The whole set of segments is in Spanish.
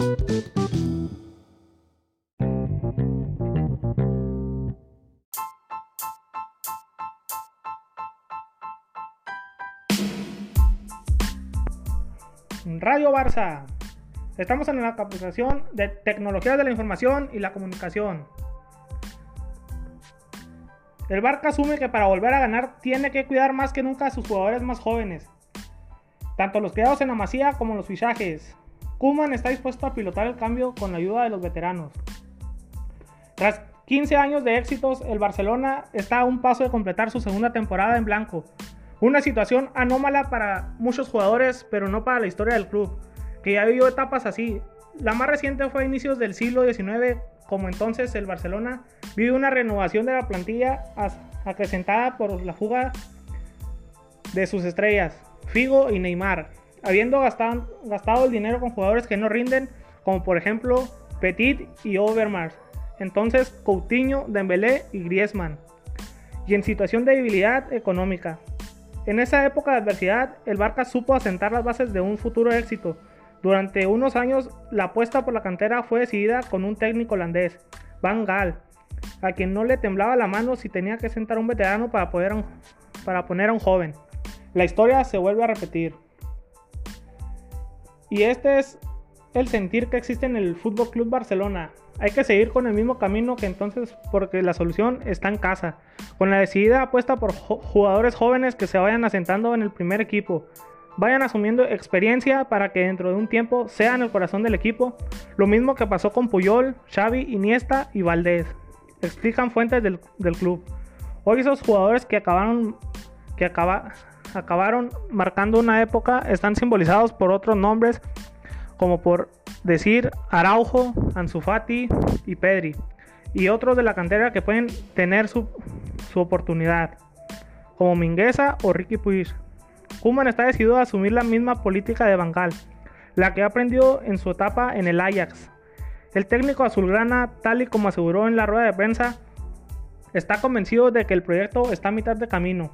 Radio Barça. Estamos en la capacitación de tecnologías de la información y la comunicación. El Barca asume que para volver a ganar tiene que cuidar más que nunca a sus jugadores más jóvenes, tanto los creados en la masía como los fichajes. Kuman está dispuesto a pilotar el cambio con la ayuda de los veteranos. Tras 15 años de éxitos, el Barcelona está a un paso de completar su segunda temporada en blanco. Una situación anómala para muchos jugadores, pero no para la historia del club, que ya vivió etapas así. La más reciente fue a inicios del siglo XIX como entonces el Barcelona vive una renovación de la plantilla acrecentada por la fuga de sus estrellas, Figo y Neymar, habiendo gastado, el dinero con jugadores que no rinden, como por ejemplo Petit y Overmars, entonces Coutinho, Dembélé y Griezmann, y en situación de debilidad económica. En esa época de adversidad, el Barca supo asentar las bases de un futuro éxito, durante unos años, la apuesta por la cantera fue decidida con un técnico holandés, Van Gaal, a quien no le temblaba la mano si tenía que sentar a un veterano para, poder, para poner a un joven. La historia se vuelve a repetir. Y este es el sentir que existe en el Fútbol Club Barcelona. Hay que seguir con el mismo camino que entonces porque la solución está en casa, con la decidida apuesta por jugadores jóvenes que se vayan asentando en el primer equipo, vayan asumiendo experiencia para que dentro de un tiempo sean el corazón del equipo. Lo mismo que pasó con Puyol, Xavi, Iniesta y Valdés. Explican fuentes del, club. Hoy esos jugadores que acabaron, que acabaron marcando una época están simbolizados por otros nombres como por decir Araujo, Ansu Fati y Pedri. Y otros de la cantera que pueden tener su, su oportunidad, como Mingueza o Ricky Puig. Kuman está decidido a asumir la misma política de Bangal, la que aprendió en su etapa en el Ajax. El técnico azulgrana, tal y como aseguró en la rueda de prensa, está convencido de que el proyecto está a mitad de camino,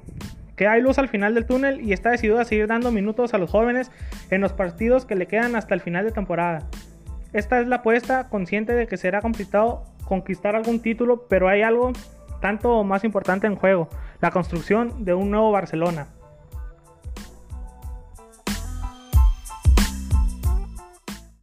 que hay luz al final del túnel y está decidido a seguir dando minutos a los jóvenes en los partidos que le quedan hasta el final de temporada. Esta es la apuesta, consciente de que será complicado conquistar algún título, pero hay algo tanto más importante en juego, la construcción de un nuevo Barcelona.